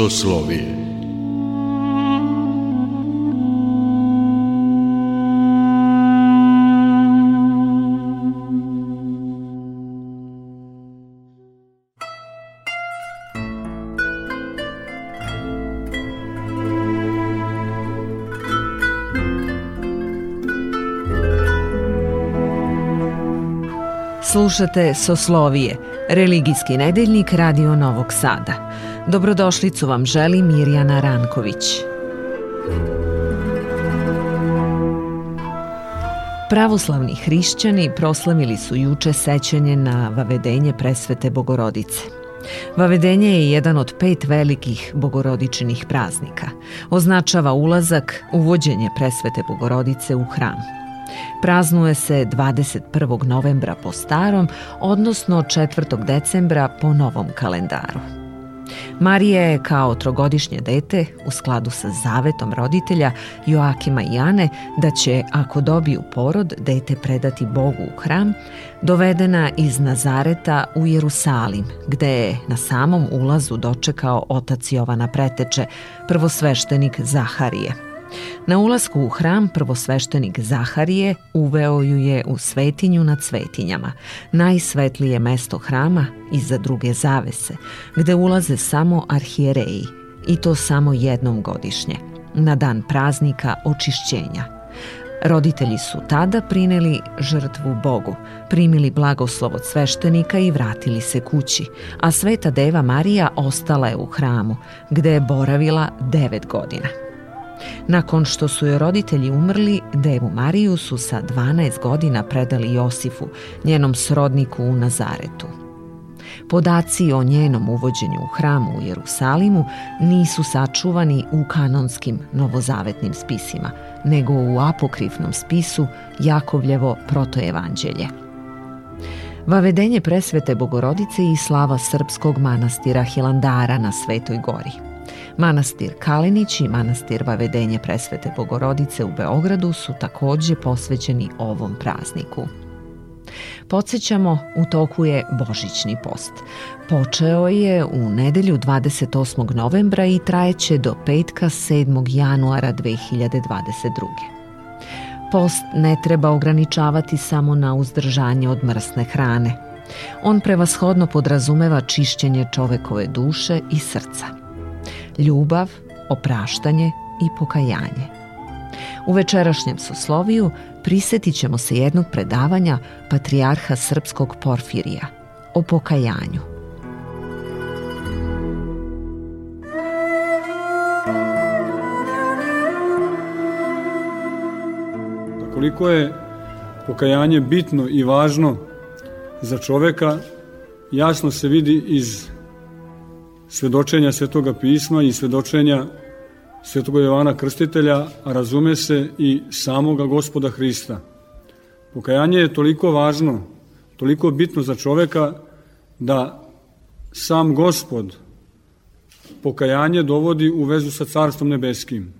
Soslovije Slušate Soslovije, religijski nedeljnik Radio Novog Sada. Dobrodošlicu vam želi Mirjana Ranković. Pravoslavni hrišćani proslavili su juče sećanje na vavedenje presvete Bogorodice. Vavedenje je jedan od pet velikih bogorodičnih praznika. Označava ulazak, uvođenje presvete Bogorodice u hram. Praznuje se 21. novembra po starom, odnosno 4. decembra po novom kalendaru. Marija je kao trogodišnje dete, u skladu sa zavetom roditelja Joakima i Ane, da će, ako dobiju porod, dete predati Bogu u hram, dovedena iz Nazareta u Jerusalim, gde je na samom ulazu dočekao otac Jovana Preteče, prvosveštenik Zaharije – Na ulasku u hram prvosveštenik Zaharije uveo ju je u svetinju nad svetinjama, najsvetlije mesto hrama iza druge zavese, gde ulaze samo arhijereji, i to samo jednom godišnje, na dan praznika očišćenja. Roditelji su tada prineli žrtvu Bogu, primili blagoslov od sveštenika i vratili se kući, a sveta deva Marija ostala je u hramu, gde je boravila devet godina. Nakon što su joj roditelji umrli, Devu Mariju su sa 12 godina predali Josifu, njenom srodniku u Nazaretu. Podaci o njenom uvođenju u hramu u Jerusalimu nisu sačuvani u kanonskim novozavetnim spisima, nego u apokrifnom spisu Jakovljevo protoevanđelje. Vavedenje presvete Bogorodice i slava srpskog manastira Hilandara na Svetoj gori – Manastir Kalenić i manastir Vavedenje Presvete Bogorodice u Beogradu su takođe posvećeni ovom prazniku. Podsećamo, u toku je Božićni post. Počeo je u nedelju 28. novembra i trajeće do petka 7. januara 2022. Post ne treba ograničavati samo na uzdržanje od mrsne hrane. On prevashodno podrazumeva čišćenje čovekove duše i srca ljubav, opraštanje i pokajanje. U večerašnjem sosloviju prisetit ćemo se jednog predavanja patrijarha srpskog Porfirija o pokajanju. Koliko je pokajanje bitno i važno za čoveka, jasno se vidi iz svedočenja Svetoga pisma i svedočenja Svetog Jovana Krstitelja, a razume se i samoga gospoda Hrista. Pokajanje je toliko važno, toliko bitno za čoveka da sam gospod pokajanje dovodi u vezu sa Carstvom Nebeskim.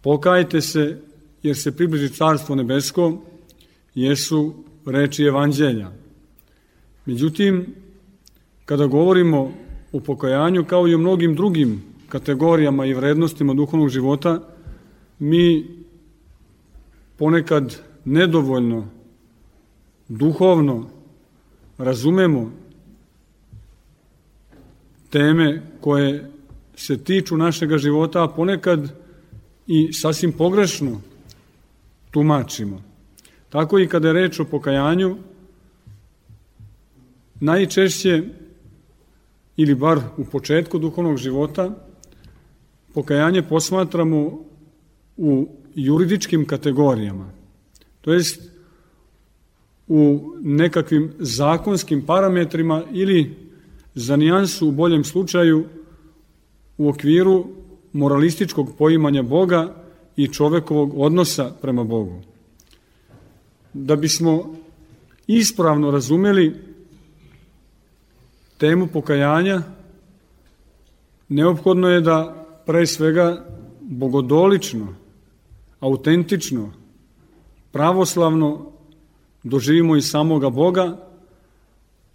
Pokajte se jer se približi Carstvo Nebesko, jesu reči Evanđelja. Međutim, kada govorimo o pokajanju kao i o mnogim drugim kategorijama i vrednostima duhovnog života, mi ponekad nedovoljno duhovno razumemo teme koje se tiču našega života, a ponekad i sasvim pogrešno tumačimo. Tako i kada je reč o pokajanju, najčešće ili bar u početku duhovnog života, pokajanje posmatramo u juridičkim kategorijama, to jest u nekakvim zakonskim parametrima ili za nijansu u boljem slučaju u okviru moralističkog poimanja Boga i čovekovog odnosa prema Bogu. Da bismo ispravno razumeli temu pokajanja, neophodno je da pre svega bogodolično, autentično, pravoslavno doživimo i samoga Boga,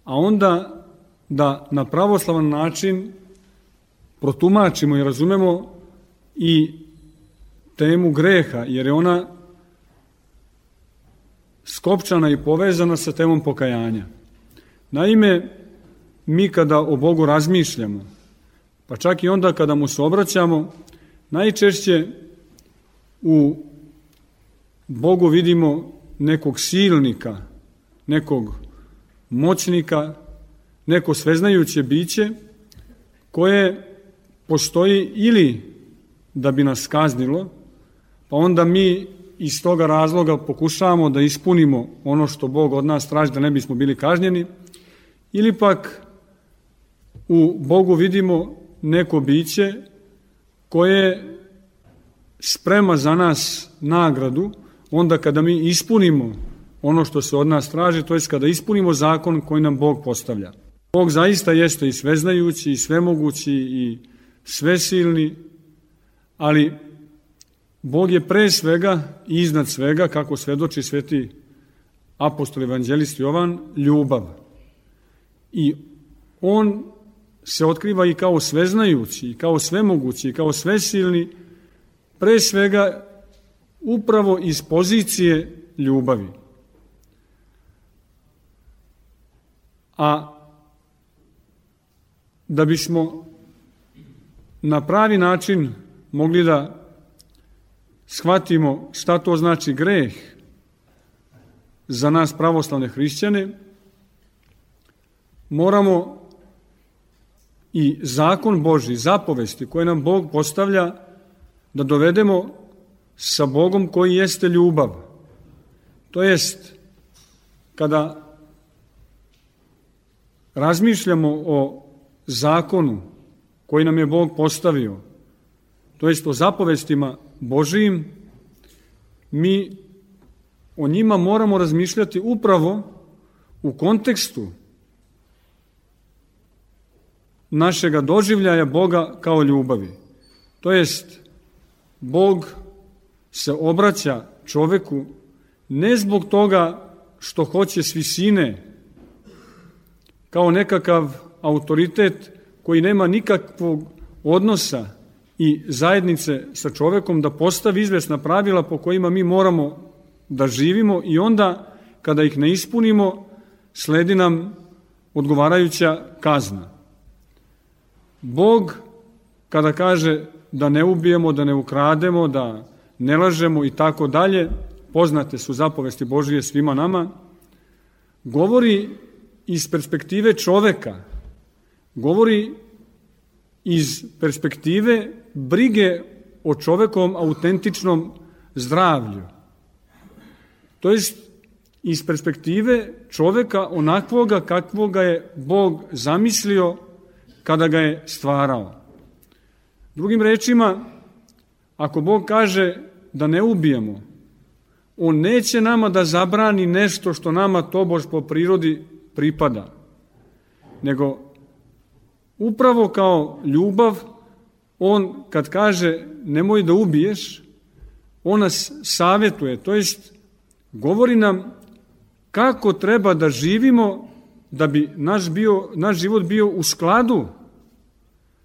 a onda da na pravoslavan način protumačimo i razumemo i temu greha, jer je ona skopčana i povezana sa temom pokajanja. Naime, mi kada o Bogu razmišljamo, pa čak i onda kada mu se obraćamo, najčešće u Bogu vidimo nekog silnika, nekog moćnika, neko sveznajuće biće koje postoji ili da bi nas kaznilo, pa onda mi iz toga razloga pokušavamo da ispunimo ono što Bog od nas traži da ne bismo bili kažnjeni, ili pak u Bogu vidimo neko biće koje sprema za nas nagradu onda kada mi ispunimo ono što se od nas traži, to je kada ispunimo zakon koji nam Bog postavlja. Bog zaista jeste i sveznajući, i svemogući, i svesilni, ali Bog je pre svega i iznad svega, kako svedoči sveti apostol evanđelist Jovan, ljubav. I on se otkriva i kao sveznajući, i kao svemogući, i kao svesilni, pre svega upravo iz pozicije ljubavi. A da bismo na pravi način mogli da shvatimo šta to znači greh za nas pravoslavne hrišćane, moramo i zakon Boži, zapovesti koje nam Bog postavlja, da dovedemo sa Bogom koji jeste ljubav. To jest, kada razmišljamo o zakonu koji nam je Bog postavio, to jest o zapovestima Božijim, mi o njima moramo razmišljati upravo u kontekstu našega doživljaja Boga kao ljubavi. To jest, Bog se obraća čoveku ne zbog toga što hoće s visine, kao nekakav autoritet koji nema nikakvog odnosa i zajednice sa čovekom da postavi izvesna pravila po kojima mi moramo da živimo i onda kada ih ne ispunimo sledi nam odgovarajuća kazna. Bog kada kaže da ne ubijemo, da ne ukrademo, da ne lažemo i tako dalje, poznate su zapovesti Božije svima nama, govori iz perspektive čoveka, govori iz perspektive brige o čovekom autentičnom zdravlju. To je iz perspektive čoveka onakvoga kakvoga je Bog zamislio kada ga je stvarao. Drugim rečima, ako Bog kaže da ne ubijemo. On neće nama da zabrani nešto što nama tobož po prirodi pripada, nego upravo kao ljubav, on kad kaže nemoj da ubiješ, on nas savjetuje, to jest govori nam kako treba da živimo da bi naš, bio, naš život bio u skladu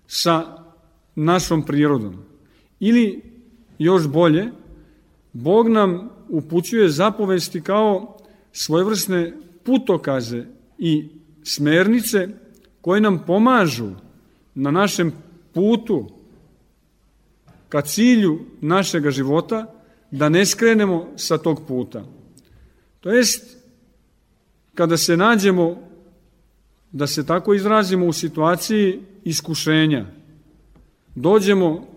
sa našom prirodom. Ili još bolje, Bog nam upućuje zapovesti kao svojevrsne putokaze i smernice koje nam pomažu na našem putu ka cilju našega života da ne skrenemo sa tog puta. To jest, kada se nađemo, da se tako izrazimo u situaciji iskušenja, dođemo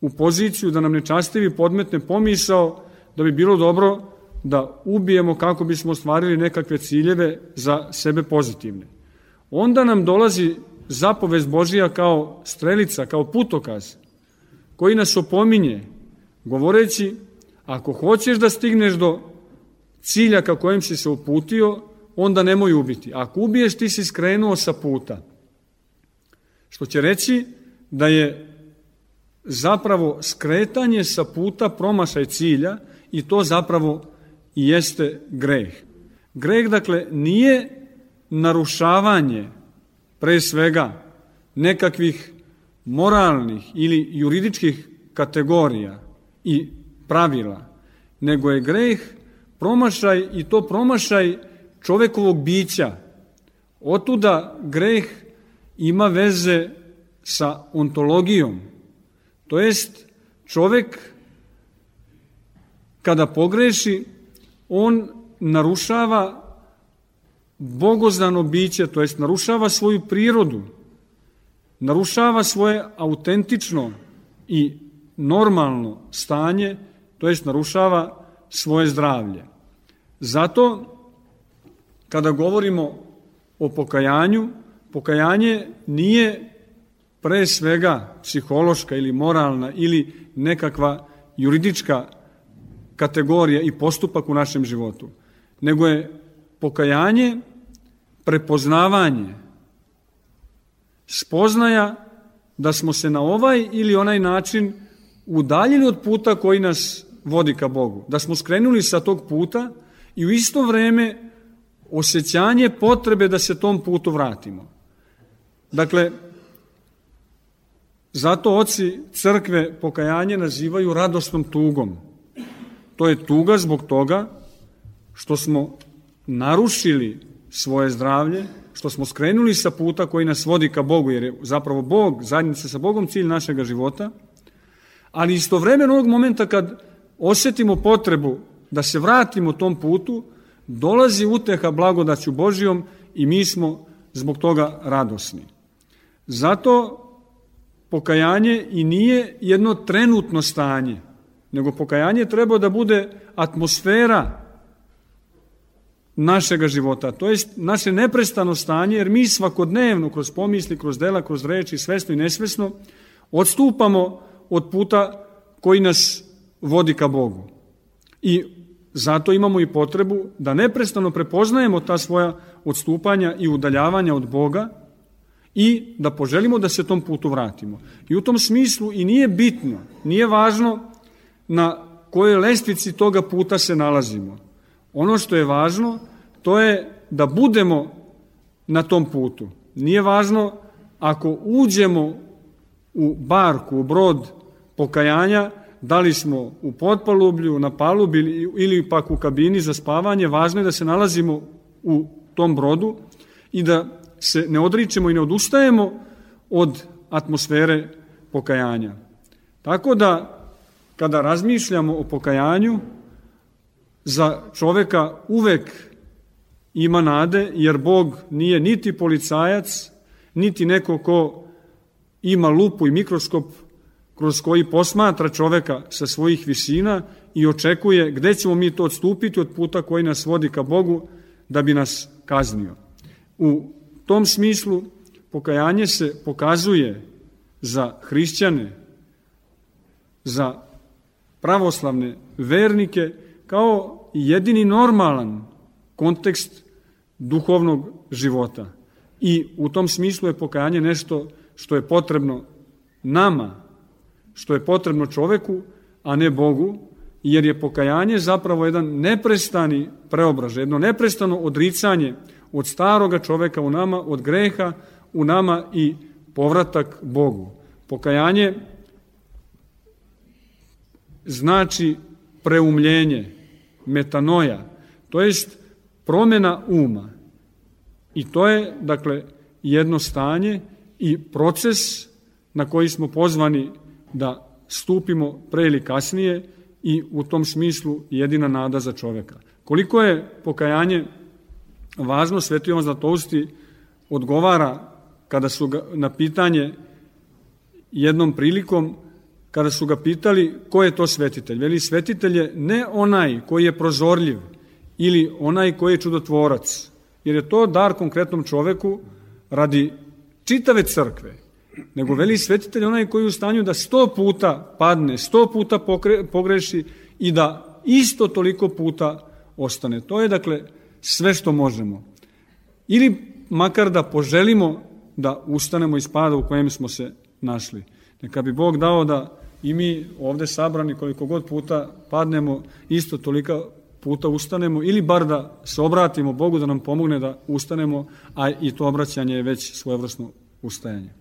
u poziciju da nam nečastivi podmetne pomisao da bi bilo dobro da ubijemo kako bismo ostvarili nekakve ciljeve za sebe pozitivne. Onda nam dolazi zapovest Božija kao strelica, kao putokaz, koji nas opominje, govoreći, ako hoćeš da stigneš do cilja ka kojem si se uputio, onda nemoj ubiti. Ako ubiješ, ti si skrenuo sa puta. Što će reći da je zapravo skretanje sa puta promašaj cilja i to zapravo jeste greh. Greh, dakle, nije narušavanje pre svega nekakvih moralnih ili juridičkih kategorija i pravila, nego je greh promašaj i to promašaj čovekovog bića. Otuda greh ima veze sa ontologijom. To jest, čovek kada pogreši, on narušava bogozdano biće, to jest narušava svoju prirodu, narušava svoje autentično i normalno stanje, to jest narušava svoje zdravlje. Zato, kada govorimo o pokajanju, pokajanje nije pre svega psihološka ili moralna ili nekakva juridička kategorija i postupak u našem životu, nego je pokajanje prepoznavanje, spoznaja da smo se na ovaj ili onaj način udaljili od puta koji nas vodi ka Bogu, da smo skrenuli sa tog puta i u isto vreme osjećanje potrebe da se tom putu vratimo. Dakle, zato oci crkve pokajanje nazivaju radosnom tugom. To je tuga zbog toga što smo narušili svoje zdravlje, što smo skrenuli sa puta koji nas vodi ka Bogu, jer je zapravo Bog, zajednica sa Bogom, cilj našega života, ali istovremeno onog momenta kad osetimo potrebu da se vratimo tom putu, dolazi uteha blagodaću Božijom i mi smo zbog toga radosni. Zato pokajanje i nije jedno trenutno stanje, nego pokajanje treba da bude atmosfera našega života, to jest naše neprestano stanje, jer mi svakodnevno, kroz pomisli, kroz dela, kroz reči, svesno i nesvesno, odstupamo od puta koji nas vodi ka Bogu. I zato imamo i potrebu da neprestano prepoznajemo ta svoja odstupanja i udaljavanja od Boga i da poželimo da se tom putu vratimo. I u tom smislu i nije bitno, nije važno na kojoj lestvici toga puta se nalazimo. Ono što je važno, to je da budemo na tom putu. Nije važno ako uđemo u barku, u brod pokajanja, da li smo u potpalublju, na palubi ili pak u kabini za spavanje, važno je da se nalazimo u tom brodu i da se ne odričemo i ne odustajemo od atmosfere pokajanja. Tako da, kada razmišljamo o pokajanju, za čoveka uvek ima nade, jer Bog nije niti policajac, niti neko ko ima lupu i mikroskop kroz koji posmatra čoveka sa svojih visina i očekuje gde ćemo mi to odstupiti od puta koji nas vodi ka Bogu da bi nas kaznio. U tom smislu pokajanje se pokazuje za hrišćane, za pravoslavne vernike, kao jedini normalan kontekst duhovnog života. I u tom smislu je pokajanje nešto što je potrebno nama, što je potrebno čoveku, a ne Bogu, jer je pokajanje zapravo jedan neprestani preobraž, jedno neprestano odricanje od staroga čoveka u nama, od greha u nama i povratak Bogu. Pokajanje znači preumljenje, metanoja, to jest promjena uma. I to je, dakle, jedno stanje i proces na koji smo pozvani da stupimo pre ili kasnije i u tom smislu jedina nada za čoveka. Koliko je pokajanje važno, Sveti Jovan Zlatousti odgovara kada su ga na pitanje jednom prilikom kada su ga pitali ko je to svetitelj. Veli, svetitelj je ne onaj koji je prozorljiv ili onaj koji je čudotvorac, jer je to dar konkretnom čoveku radi čitave crkve, nego veli svetitelj onaj koji je u stanju da sto puta padne, sto puta pokre, pogreši i da isto toliko puta ostane. To je dakle sve što možemo. Ili makar da poželimo da ustanemo iz pada u kojem smo se našli. Neka bi Bog dao da i mi ovde sabrani koliko god puta padnemo, isto tolika puta ustanemo ili bar da se obratimo Bogu da nam pomogne da ustanemo, a i to obraćanje je već svojevrsno ustajanje.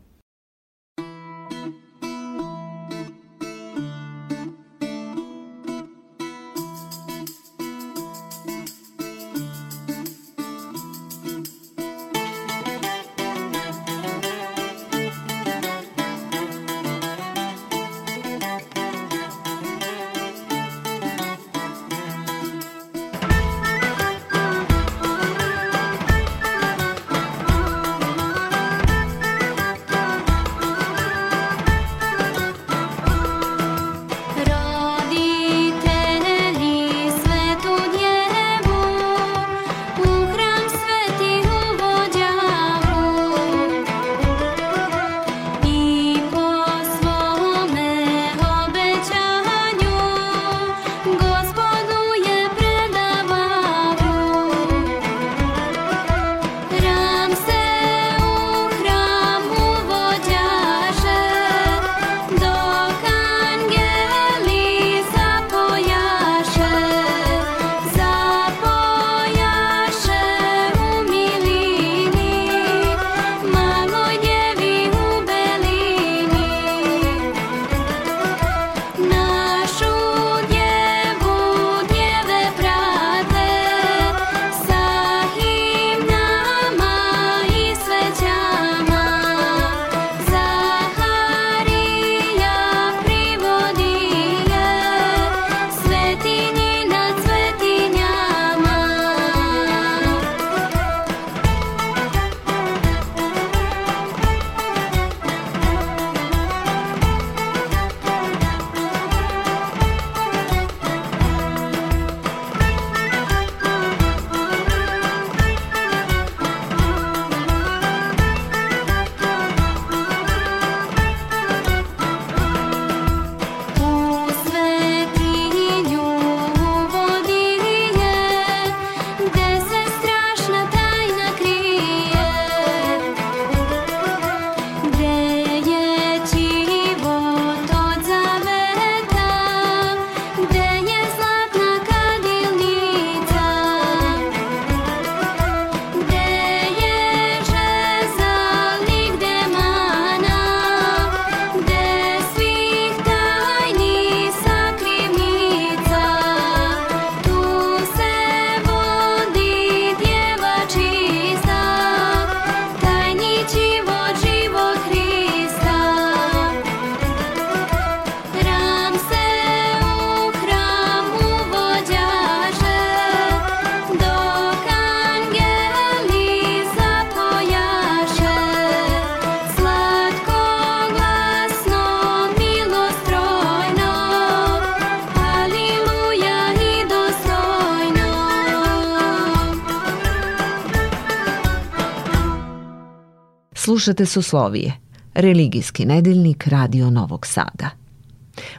Slušate Soslovije, religijski nedeljnik Radio Novog Sada.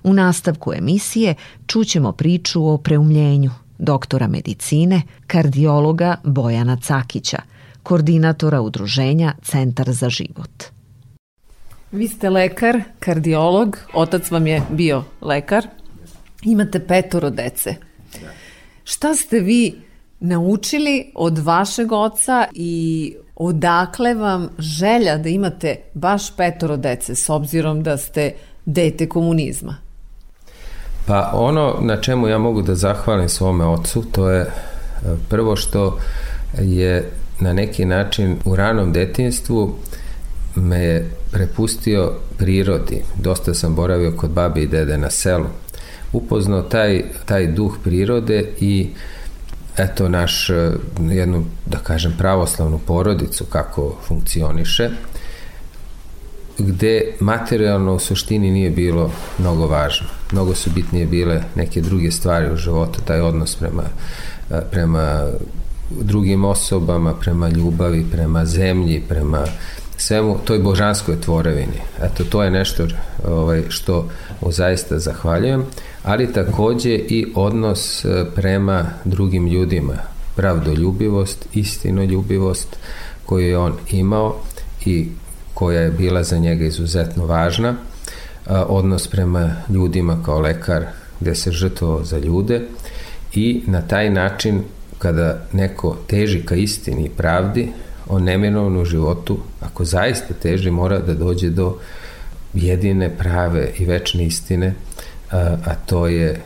U nastavku emisije čućemo priču o preumljenju doktora medicine, kardiologa Bojana Cakića, koordinatora udruženja Centar za život. Vi ste lekar, kardiolog, otac vam je bio lekar, imate petoro dece. Šta ste vi naučili od vašeg oca i odakle vam želja da imate baš petoro dece s obzirom da ste dete komunizma? Pa ono na čemu ja mogu da zahvalim svome ocu, to je e, prvo što je na neki način u ranom detinstvu me je prepustio prirodi. Dosta sam boravio kod babi i dede na selu. Upoznao taj, taj duh prirode i eto naš e, jednu da kažem pravoslavnu porodicu kako funkcioniše gde materijalno u suštini nije bilo mnogo važno. Mnogo su bitnije bile neke druge stvari u životu, taj odnos prema, e, prema drugim osobama, prema ljubavi, prema zemlji, prema svemu toj božanskoj tvorevini. Eto, to je nešto ovaj, što mu zaista zahvaljujem, ali takođe i odnos e, prema drugim ljudima, pravdoljubivost, istinoljubivost koju je on imao i koja je bila za njega izuzetno važna, odnos prema ljudima kao lekar gde se žrtvovao za ljude i na taj način kada neko teži ka istini i pravdi, on neminovno u životu, ako zaista teži, mora da dođe do jedine prave i večne istine, a, a to je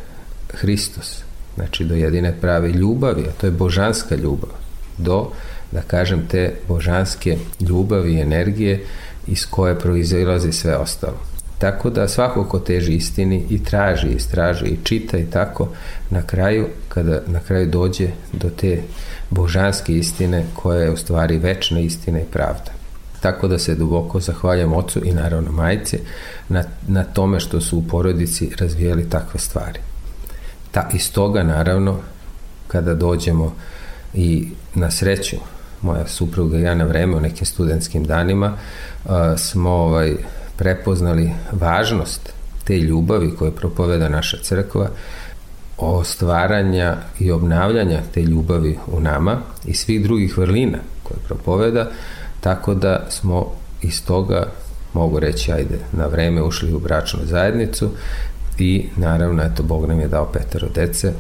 Hristos. Znači do jedine prave ljubavi, a to je božanska ljubav. Do, da kažem, te božanske ljubavi i energije iz koje proizilazi sve ostalo. Tako da svako ko teži istini i traži, istraži i čita i tako, na kraju, kada na kraju dođe do te božanske istine koja je u stvari večna istina i pravda. Tako da se duboko zahvaljam ocu i naravno majice na, na tome što su u porodici razvijeli takve stvari. Ta, iz toga naravno kada dođemo i na sreću moja supruga i ja na vreme u nekim studentskim danima smo ovaj, prepoznali važnost te ljubavi koje propoveda naša crkva, o stvaranja i obnavljanja te ljubavi u nama i svih drugih vrlina koje propoveda, tako da smo iz toga, mogu reći, ajde, na vreme ušli u bračnu zajednicu i naravno, eto, Bog nam je dao petero dece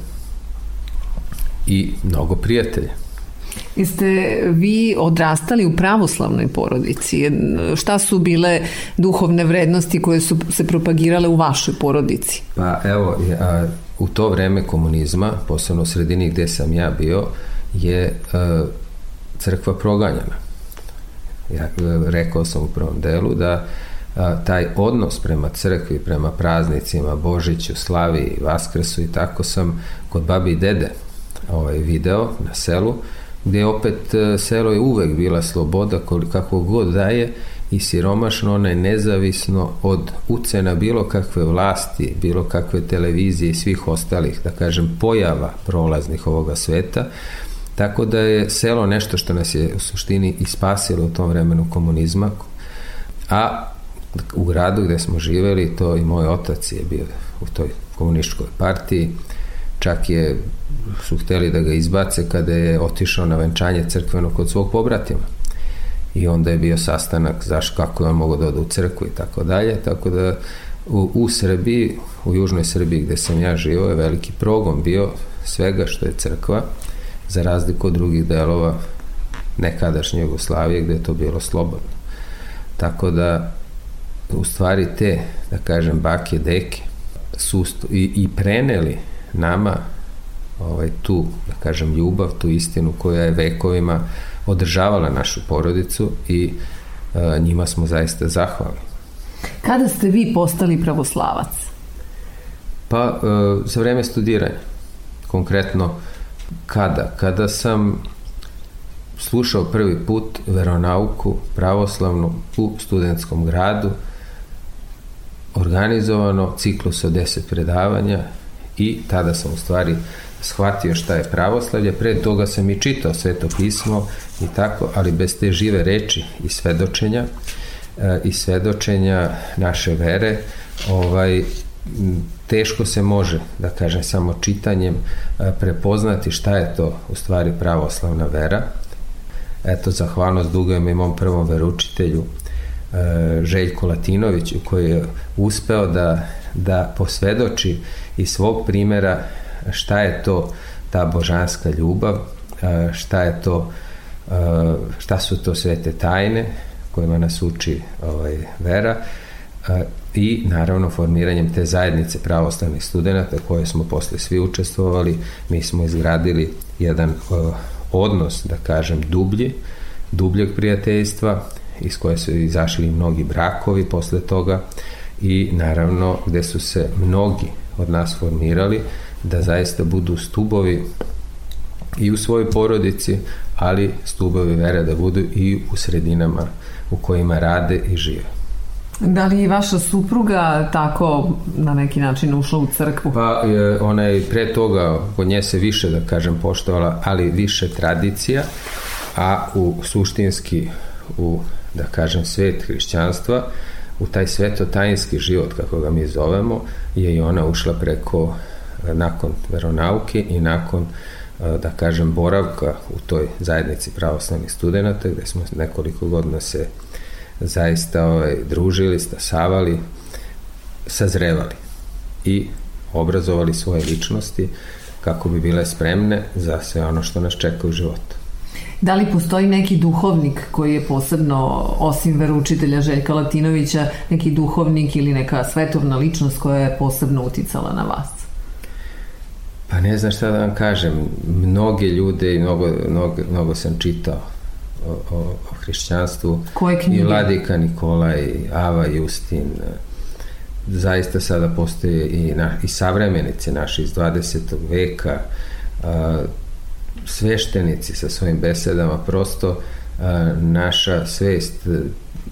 i mnogo prijatelja. Jeste vi odrastali u pravoslavnoj porodici? Šta su bile duhovne vrednosti koje su se propagirale u vašoj porodici? Pa evo, a, u to vreme komunizma, posebno u sredini gde sam ja bio, je a, crkva proganjana. Ja rekao sam u prvom delu da a, taj odnos prema crkvi, prema praznicima, Božiću, Slavi, Vaskresu i tako sam kod babi i dede ovaj video na selu gde opet e, selo je uvek bila sloboda kako god daje i siromašno ona je nezavisno od ucena bilo kakve vlasti, bilo kakve televizije i svih ostalih, da kažem, pojava prolaznih ovoga sveta, tako da je selo nešto što nas je u suštini i spasilo u tom vremenu komunizma, a u gradu gde smo živeli, to i moj otac je bio u toj komunističkoj partiji, čak je su hteli da ga izbace kada je otišao na venčanje crkveno kod svog pobratima. I onda je bio sastanak zaš kako je on mogao da ode u crkvu i tako dalje, tako da u, u Srbiji, u južnoj Srbiji gde sam ja živo je veliki progon bio svega što je crkva, za razliku od drugih delova nekadašnje Jugoslavije gde je to bilo slobodno. Tako da u stvari te, da kažem, bake, deke su i, i preneli nama ovaj, tu, da kažem, ljubav, tu istinu koja je vekovima održavala našu porodicu i e, njima smo zaista zahvalni. Kada ste vi postali pravoslavac? Pa, e, za vreme studiranja. Konkretno, kada? Kada sam slušao prvi put veronauku pravoslavnu u studentskom gradu, organizovano ciklus od 10 predavanja i tada sam u stvari shvatio šta je pravoslavlje, pre toga sam i čitao sveto pismo i tako, ali bez te žive reči i svedočenja e, i svedočenja naše vere, ovaj, teško se može, da kažem, samo čitanjem e, prepoznati šta je to u stvari pravoslavna vera. Eto, zahvalnost dugujem i mom prvom veručitelju e, Željko Latinoviću koji je uspeo da, da posvedoči iz svog primera šta je to ta božanska ljubav, e, šta je to šta su to svete tajne kojima nas uči ovaj, vera i naravno formiranjem te zajednice pravoslavnih studenta koje smo posle svi učestvovali, mi smo izgradili jedan odnos, da kažem, dublji, dubljeg prijateljstva iz koje su izašli mnogi brakovi posle toga i naravno gde su se mnogi od nas formirali da zaista budu stubovi i u svojoj porodici, ali stubovi vere da budu i u sredinama u kojima rade i žive. Da li i vaša supruga tako na neki način ušla u crkvu? Pa ona je pre toga, kod nje se više da kažem poštovala, ali više tradicija, a u suštinski u da kažem svet hrišćanstva, u taj svetotajinski život kako ga mi zovemo, je i ona ušla preko nakon veronauke i nakon da kažem boravka u toj zajednici pravoslavnih studenta gde smo nekoliko godina se zaista ovaj, družili, stasavali, sazrevali i obrazovali svoje ličnosti kako bi bile spremne za sve ono što nas čeka u životu. Da li postoji neki duhovnik koji je posebno, osim veručitelja Željka Latinovića, neki duhovnik ili neka svetovna ličnost koja je posebno uticala na vas? Pa ne znam šta da vam kažem. Mnoge ljude i mnogo, mnogo, mnogo sam čitao o, o, hrišćanstvu. Koje knjige? I Vladika Nikolaj, Ava Justin, zaista sada postoje i, na, i savremenici naši iz 20. veka, a, sveštenici sa svojim besedama, prosto a, naša svest,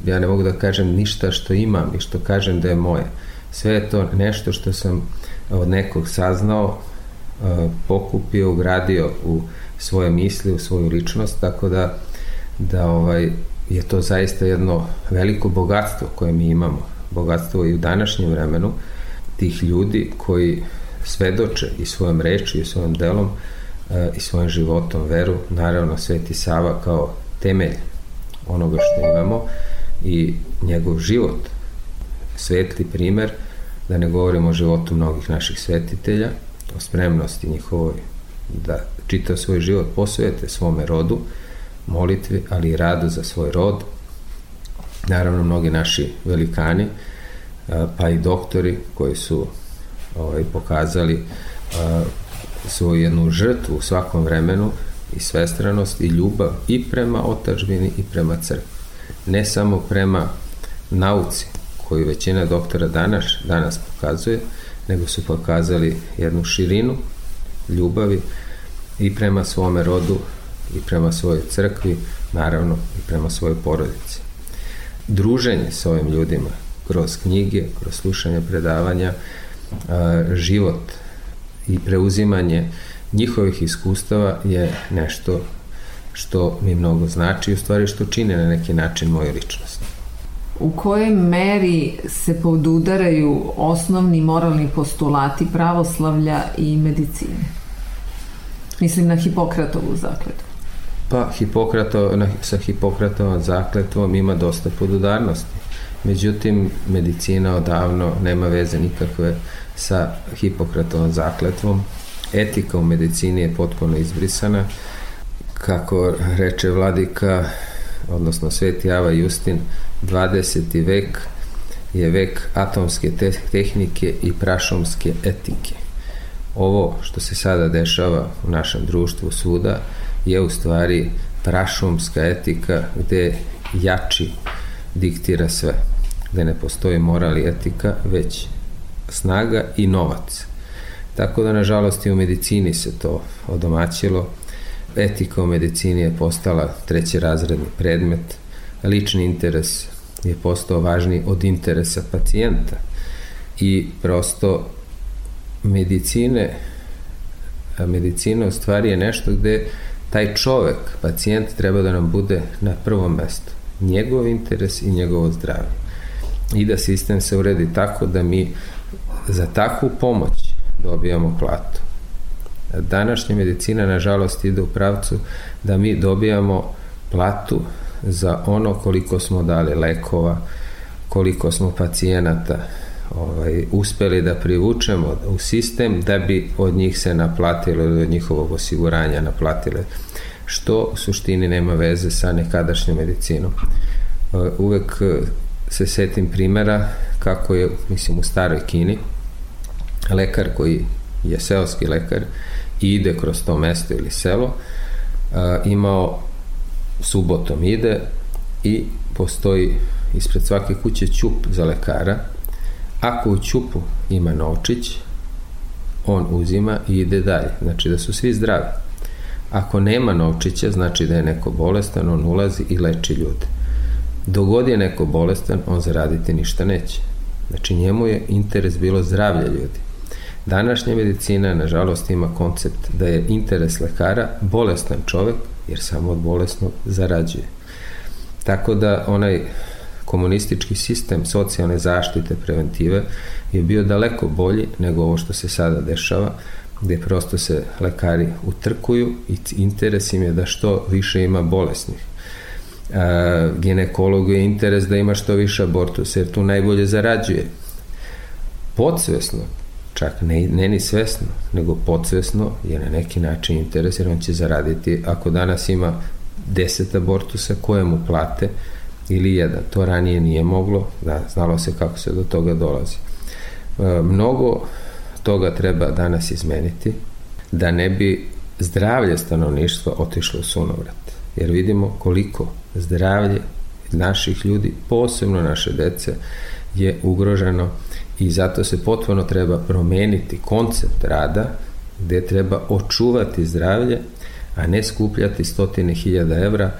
ja ne mogu da kažem ništa što imam i što kažem da je moje. Sve je to nešto što sam od nekog saznao, a, pokupio, ugradio u svoje misli, u svoju ličnost, tako da da ovaj, je to zaista jedno veliko bogatstvo koje mi imamo. Bogatstvo i u današnjem vremenu tih ljudi koji svedoče i svojom reči i svojom delom e, i svojim životom veru, naravno Sveti Sava kao temelj onoga što imamo i njegov život, svetli primer, da ne govorimo o životu mnogih naših svetitelja, o spremnosti njihovoj da čita svoj život posvete svome rodu, molitvi, ali i radu za svoj rod. Naravno, mnogi naši velikani, pa i doktori koji su ovaj, pokazali svoju jednu žrtvu u svakom vremenu i svestranost i ljubav i prema otačbini i prema crkvi. Ne samo prema nauci koju većina doktora danas, danas pokazuje, nego su pokazali jednu širinu ljubavi i prema svome rodu i prema svojoj crkvi, naravno i prema svojoj porodici. Druženje sa ovim ljudima kroz knjige, kroz slušanje predavanja, život i preuzimanje njihovih iskustava je nešto što mi mnogo znači i u stvari što čine na neki način moju ličnost. U kojoj meri se podudaraju osnovni moralni postulati pravoslavlja i medicine? Mislim na Hipokratovu zakletu. Pa Hipokrato, na, sa Hipokratovom zakletvom ima dosta podudarnosti. Međutim, medicina odavno nema veze nikakve sa Hipokratovom zakletvom. Etika u medicini je potpuno izbrisana. Kako reče vladika, odnosno Sveti Ava Justin, 20. vek je vek atomske te tehnike i prašomske etike. Ovo što se sada dešava u našem društvu svuda je u stvari prašumska etika gde jači diktira sve. Gde ne postoji moral i etika, već snaga i novac. Tako da, nažalost, i u medicini se to odomaćilo. Etika u medicini je postala treći razredni predmet. Lični interes je postao važniji od interesa pacijenta. I prosto medicine, medicina u stvari je nešto gde taj čovek, pacijent, treba da nam bude na prvom mestu. Njegov interes i njegovo zdravlje. I da sistem se uredi tako da mi za takvu pomoć dobijamo platu. Današnja medicina, nažalost, ide u pravcu da mi dobijamo platu za ono koliko smo dali lekova, koliko smo pacijenata ovaj, uspeli da privučemo u sistem da bi od njih se naplatilo ili od njihovog osiguranja naplatile što u suštini nema veze sa nekadašnjom medicinom. Uvek se setim primera kako je, mislim, u staroj Kini lekar koji je seoski lekar i ide kroz to mesto ili selo, imao subotom ide i postoji ispred svake kuće ćup za lekara. Ako u ćupu ima novčić, on uzima i ide dalje. Znači da su svi zdravi. Ako nema novčića, znači da je neko bolestan, on ulazi i leči ljude. Dogod je neko bolestan, on zaraditi ništa neće. Znači njemu je interes bilo zdravlje ljudi. Današnja medicina, nažalost, ima koncept da je interes lekara bolestan čovek, jer samo od bolesnog zarađuje. Tako da onaj komunistički sistem socijalne zaštite preventive je bio daleko bolji nego ovo što se sada dešava, gde prosto se lekari utrkuju i interes im je da što više ima bolesnih. A, ginekologu je interes da ima što više abortusa, jer tu najbolje zarađuje. Podsvesno, čak ne, ne ni svesno, nego podsvesno je na neki način interes, jer on će zaraditi, ako danas ima 10 abortusa koje mu plate, ili jedan. To ranije nije moglo, da, znalo se kako se do toga dolazi. E, mnogo toga treba danas izmeniti da ne bi zdravlje stanovništva otišlo u sunovrat. Jer vidimo koliko zdravlje naših ljudi, posebno naše dece, je ugroženo i zato se potpuno treba promeniti koncept rada gde treba očuvati zdravlje, a ne skupljati stotine hiljada evra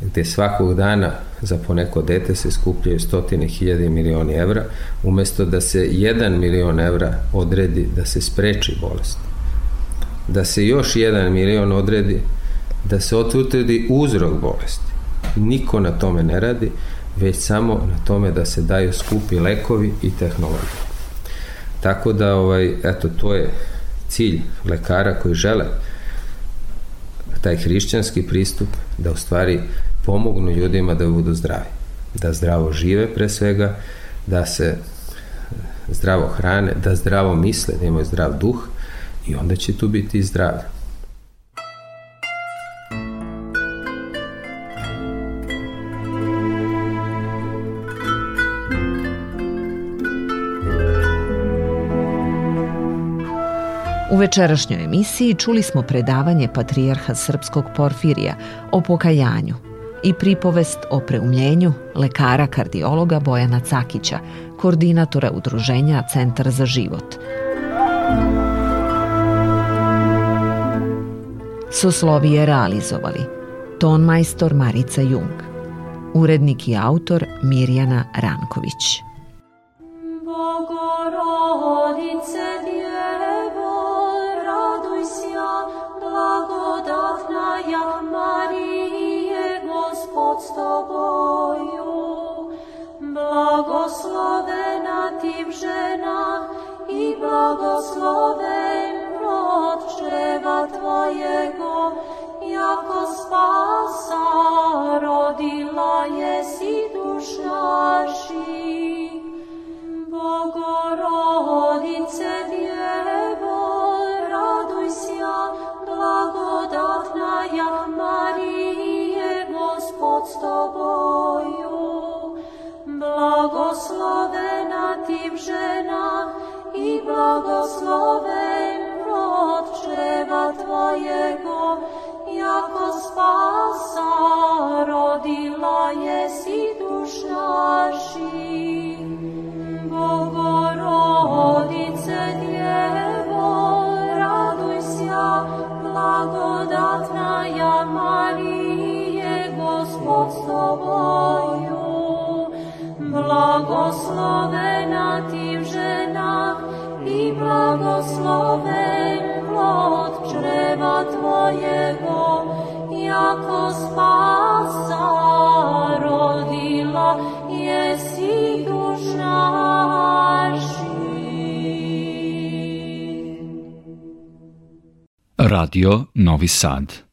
gde svakog dana za poneko dete se skupljaju stotine hiljade i milioni evra, umesto da se 1 milion evra odredi da se spreči bolest. Da se još 1 milion odredi da se utvrdi uzrok bolesti. Niko na tome ne radi, već samo na tome da se daju skupi lekovi i tehnologije. Tako da, ovaj, eto, to je cilj lekara koji žele taj hrišćanski pristup da u stvari pomognu ljudima da budu zdravi. Da zdravo žive pre svega, da se zdravo hrane, da zdravo misle, da imaju zdrav duh i onda će tu biti i zdravlje. U večerašnjoj emisiji čuli smo predavanje patrijarha srpskog Porfirija o pokajanju i pripovest o preumljenju lekara kardiologa Bojana Cakića, koordinatora udruženja Centar za život. Soslovi je realizovali ton majstor Marica Jung, urednik i autor Mirjana Ranković. Bogorodice blagoslovena i blagosloven plod spasa rodila je. Bogorodice Djevo, tvojego, jako spasa rodila je si duš naši. Bogorodice Djevo, raduj se, blagodatna ja Marije, Gospod s tobою, blagoslovena ti ženách i blagosloven plod čreva tvojego, jako spasa rodila jesi duš Radio Novi Sad